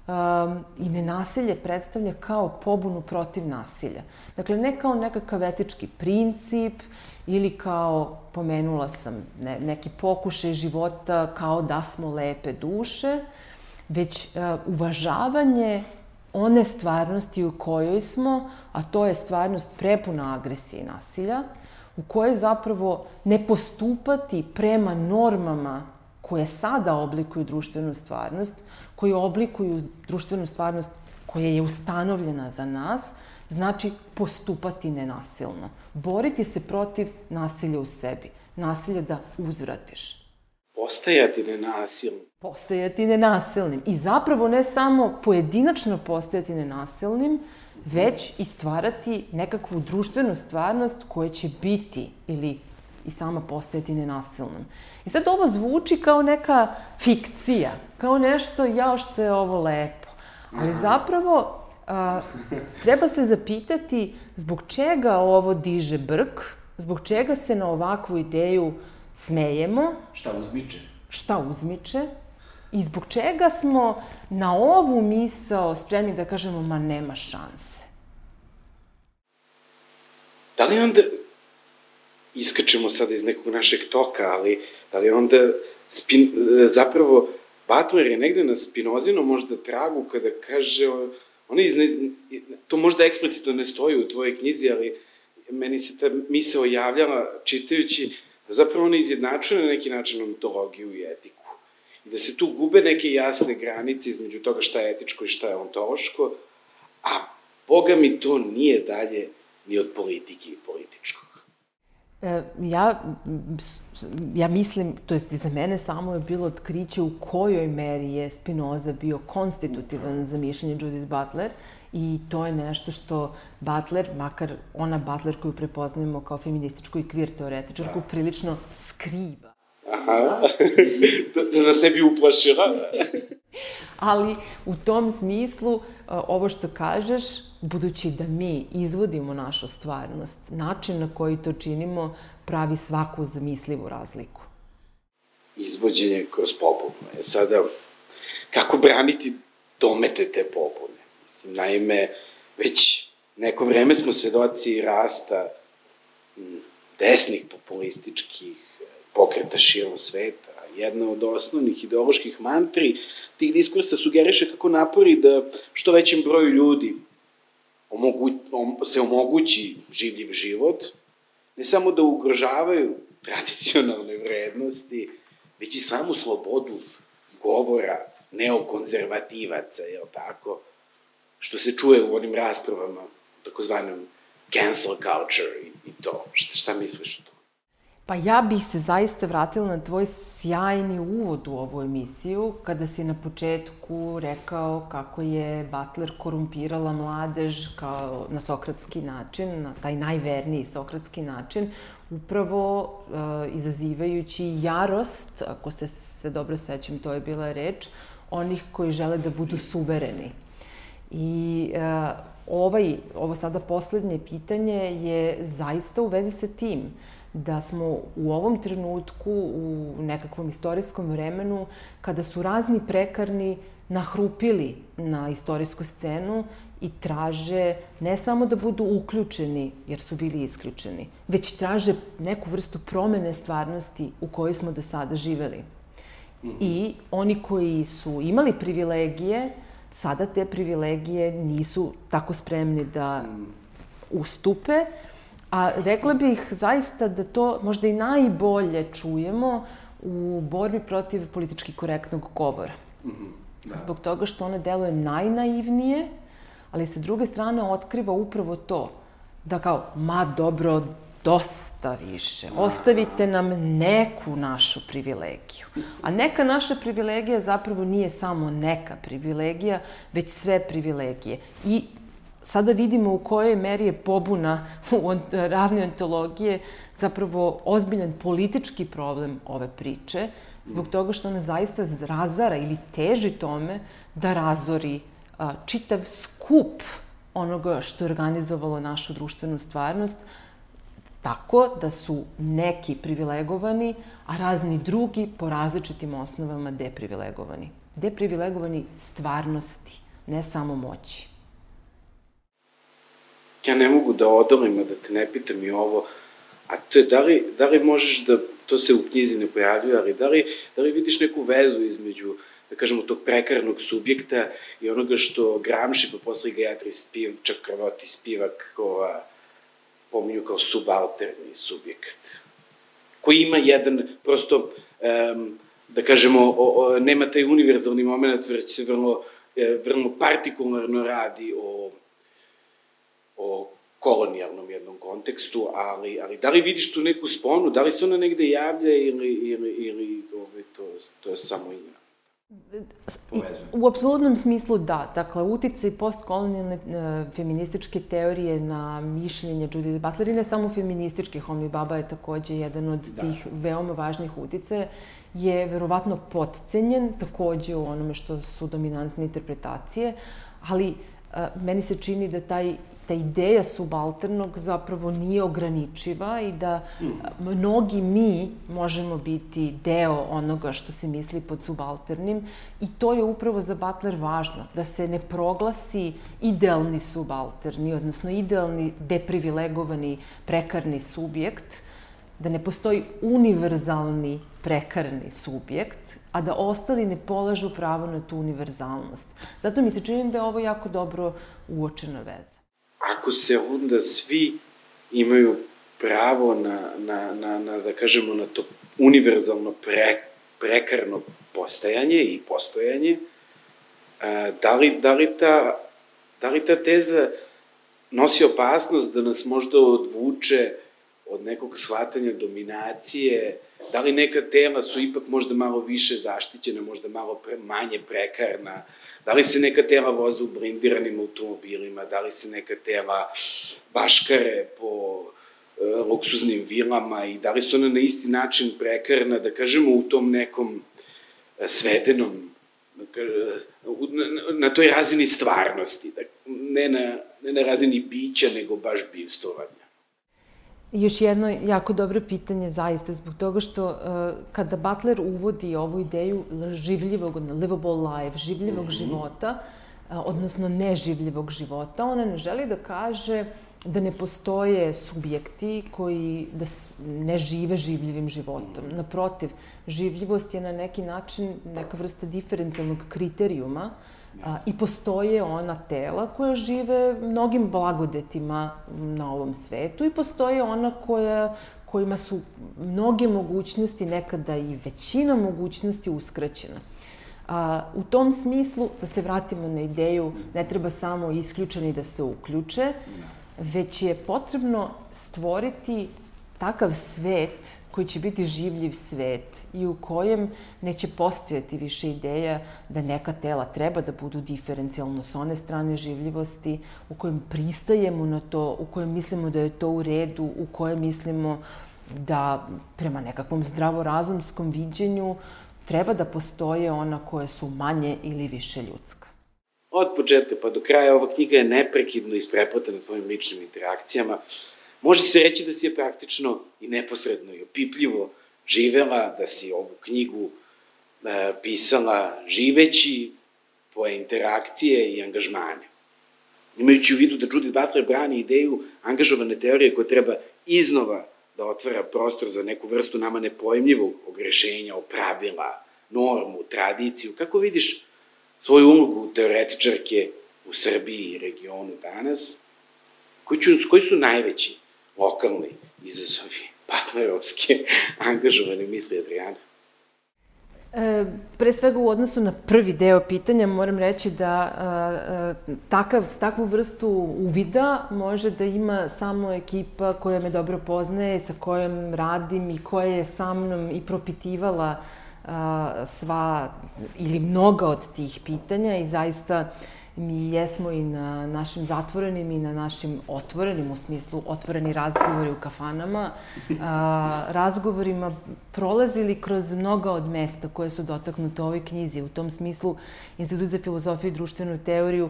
um, i nenasilje predstavlja kao pobunu protiv nasilja. Dakle, ne kao nekakav etički princip ili kao, pomenula sam, ne, neki pokušaj života kao da smo lepe duše, već uh, uvažavanje one stvarnosti u kojoj smo, a to je stvarnost prepuna agresije i nasilja, u kojoj zapravo ne postupati prema normama koje sada oblikuju društvenu stvarnost, koje oblikuju društvenu stvarnost koja je ustanovljena za nas, znači postupati nenasilno. Boriti se protiv nasilja u sebi. Nasilje da uzvratiš. Postajati nenasilnim. Postajati nenasilnim. I zapravo ne samo pojedinačno postajati nenasilnim, već i stvarati nekakvu društvenu stvarnost koja će biti ili i sama postajati nenasilnom. I sad ovo zvuči kao neka fikcija, kao nešto, jao što je ovo lepo. Ali zapravo a, treba se zapitati zbog čega ovo diže brk, zbog čega se na ovakvu ideju smejemo. Šta uzmiče? Šta uzmiče. I zbog čega smo na ovu misao spremni da kažemo, ma nema šanse. Da li onda, iskačemo sada iz nekog našeg toka, ali da li onda spin, zapravo Butler je negde na Spinozinom možda tragu kada kaže on izne, to možda eksplicitno ne stoji u tvojoj knjizi, ali meni se ta misla ojavljala čitajući da zapravo ona izjednačuje na neki način ontologiju i etiku. I da se tu gube neke jasne granice između toga šta je etičko i šta je ontološko, a Boga mi to nije dalje ni od politike i političkog. E, ja, ja mislim, to jest za mene samo je bilo otkriće u kojoj meri je Spinoza bio konstitutivan za mišljenje Judith Butler i to je nešto što Butler, makar ona Butler koju prepoznajemo kao feminističku i kvir teoretičarku, da. prilično skriva. Aha, [LAUGHS] da, da nas ne bi uplašila. [LAUGHS] Ali u tom smislu, e, ovo što kažeš, budući da mi izvodimo našu stvarnost, način na koji to činimo pravi svaku zamislivu razliku. Izvođenje kroz popunu. E sada, kako braniti domete te popune? Mislim, naime, već neko vreme smo svedoci rasta desnih populističkih pokreta širom sveta. Jedna od osnovnih ideoloških mantri tih diskursa sugeriše kako napori da što većem broju ljudi omogu, om, se omogući življiv život, ne samo da ugrožavaju tradicionalne vrednosti, već i samu slobodu govora neokonzervativaca, je li tako, što se čuje u onim raspravama, takozvanom cancel culture i, i to. Šta, šta misliš o to? Pa ja bih se zaista vratila na tvoj sjajni uvod u ovu emisiju, kada si na početku rekao kako je Butler korumpirala mladež kao na sokratski način, na taj najverniji sokratski način, upravo uh, izazivajući jarost, ako se, se dobro sećam, to je bila reč, onih koji žele da budu suvereni. I uh, ovaj, ovo sada poslednje pitanje je zaista u vezi sa tim. Da smo u ovom trenutku, u nekakvom istorijskom vremenu, kada su razni prekarni nahrupili na istorijsku scenu i traže ne samo da budu uključeni, jer su bili isključeni, već traže neku vrstu promene stvarnosti u kojoj smo do sada živeli. I oni koji su imali privilegije, sada te privilegije nisu tako spremni da ustupe, A rekla bih zaista da to možda i najbolje čujemo u borbi protiv politički korektnog govora. Mm -hmm. da. Zbog toga što ona deluje najnaivnije, ali sa druge strane otkriva upravo to, da kao, ma dobro, dosta više. Ostavite nam neku našu privilegiju. A neka naša privilegija zapravo nije samo neka privilegija, već sve privilegije. I sada vidimo u kojoj meri je pobuna u ravne ontologije zapravo ozbiljan politički problem ove priče, zbog toga što ona zaista razara ili teži tome da razori čitav skup onoga što je organizovalo našu društvenu stvarnost, tako da su neki privilegovani, a razni drugi po različitim osnovama deprivilegovani. Deprivilegovani stvarnosti, ne samo moći. Ja ne mogu da odolim, da te ne pitam i ovo, a to je da li, da li možeš da, to se u knjizi ne pojavljuje, ali da li, da li vidiš neku vezu između da kažemo, tog prekarnog subjekta i onoga što Gramši, pa posle ga Jatri spiv, čak Kravoti spivak, ova, pominju kao subalterni subjekt, koji ima jedan, prosto, um, da kažemo, o, o, nema taj univerzalni moment, već se vrlo, e, vrlo partikularno radi o, o kolonijalnom jednom kontekstu, ali, ali da li vidiš tu neku sponu, da li se ona negde javlja ili, ili, ili ovaj, to, to je samo ime? U apsolutnom smislu da. Dakle, uticaj postkolonijalne e, feminističke teorije na mišljenje Judith Butler i ne samo feminističke, Homi Baba je takođe jedan od da. tih veoma važnih uticaja, je verovatno potcenjen takođe u onome što su dominantne interpretacije, ali meni se čini da taj ta ideja subalternog zapravo nije ograničiva i da mnogi mi možemo biti deo onoga što se misli pod subalternim i to je upravo za Butler važno, da se ne proglasi idealni subalterni, odnosno idealni deprivilegovani prekarni subjekt, da ne postoji univerzalni prekarni subjekt, a da ostali ne polažu pravo na tu univerzalnost. Zato mi se čini da je ovo jako dobro uočena veza ako se onda svi imaju pravo na, na, na, na da kažemo, na to univerzalno pre, prekarno postajanje i postojanje, da, li, da, li ta, da li ta teza nosi opasnost da nas možda odvuče od nekog shvatanja dominacije, da li neka tela su ipak možda malo više zaštićena, možda malo pre, manje prekarna, Da li se neka tela voze u blindiranim automobilima, da li se neka tela baškare po e, luksuznim vilama? I da li su ona na isti način prekarna, da kažemo, u tom nekom e, svedenom, na, na toj razini stvarnosti, da, ne, na, ne na razini bića, nego baš bivstovanja. Još jedno jako dobro pitanje zaista, zbog toga što uh, kada Butler uvodi ovu ideju življivog, livable life, življivog mm -hmm. života, uh, odnosno neživljivog života, ona ne želi da kaže da ne postoje subjekti koji da ne žive življivim životom. Naprotiv, življivost je na neki način neka vrsta diferencijalnog kriterijuma uh, A, I postoje ona tela koja žive mnogim blagodetima na ovom svetu i postoje ona koja, kojima su mnoge mogućnosti, nekada i većina mogućnosti uskraćena. A, u tom smislu, da se vratimo na ideju, ne treba samo isključeni da se uključe, već je potrebno stvoriti takav svet koji će biti življiv svet i u kojem neće postojati više ideja da neka tela treba da budu diferencijalno s one strane življivosti, u kojem pristajemo na to, u kojem mislimo da je to u redu, u kojem mislimo da prema nekakvom zdravorazumskom viđenju treba da postoje ona koje su manje ili više ljudska. Od početka pa do kraja ova knjiga je neprekidno ispreplatena tvojim ličnim interakcijama, Može se reći da si je praktično i neposredno i opipljivo živela, da si ovu knjigu e, pisala živeći tvoje interakcije i angažmane. Imajući u vidu da Judith Butler brani ideju angažovane teorije koja treba iznova da otvara prostor za neku vrstu nama nepojmljivog ogrešenja o pravila, normu, tradiciju. Kako vidiš svoju ulogu teoretičarke u Srbiji i regionu danas? Koji, ću, koji su najveći lokalni izazovi, [LAUGHS] patlerovske, angažovane misli Adriana. E, pre svega u odnosu na prvi deo pitanja moram reći da a, takav, takvu vrstu uvida može da ima samo ekipa koja me dobro poznaje, sa kojom radim i koja je sa mnom i propitivala a, sva ili mnoga od tih pitanja i zaista mi jesmo i na našim zatvorenim i na našim otvorenim, u smislu otvoreni razgovori u kafanama, a, razgovorima prolazili kroz mnoga od mesta koje su dotaknute u ovoj knjizi. U tom smislu, Institut za filozofiju i društvenu teoriju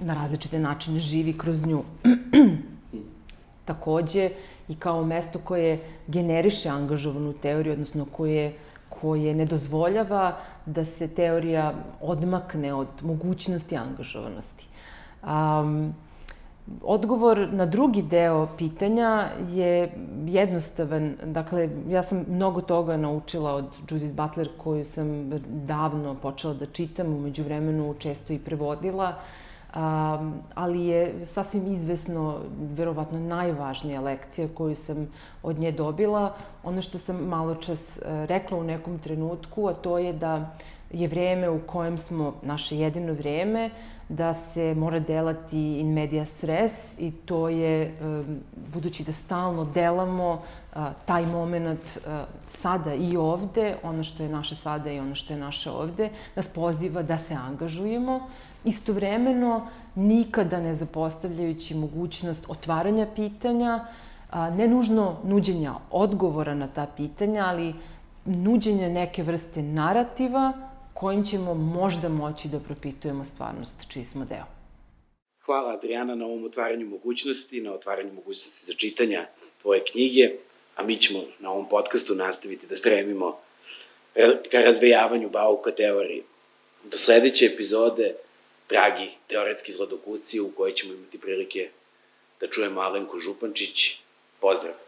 na različite načine živi kroz nju. [CLEARS THROAT] Takođe, i kao mesto koje generiše angažovanu teoriju, odnosno koje koje ne dozvoljava da se teorija odmakne od mogućnosti angažovanosti. Um, Odgovor na drugi deo pitanja je jednostavan. Dakle, ja sam mnogo toga naučila od Judith Butler koju sam davno počela da čitam, umeđu vremenu često i prevodila. Uh, Um, ali je sasvim izvesno, verovatno najvažnija lekcija koju sam od nje dobila, ono što sam malo čas e, rekla u nekom trenutku, a to je da je vreme u kojem smo, naše jedino vreme, da se mora delati in media res i to je, budući da stalno delamo taj moment sada i ovde, ono što je naše sada i ono što je naše ovde, nas poziva da se angažujemo, istovremeno nikada ne zapostavljajući mogućnost otvaranja pitanja, ne nužno nuđenja odgovora na ta pitanja, ali nuđenja neke vrste narativa kojim ćemo možda moći da propitujemo stvarnost čiji smo deo. Hvala Adriana na ovom otvaranju mogućnosti, na otvaranju mogućnosti za čitanja tvoje knjige, a mi ćemo na ovom podcastu nastaviti da stremimo ka razvejavanju bauka teorije. Do sledeće epizode dragi teoretski zladokusci u kojoj ćemo imati prilike da čujemo Alenku Župančić. Pozdrav!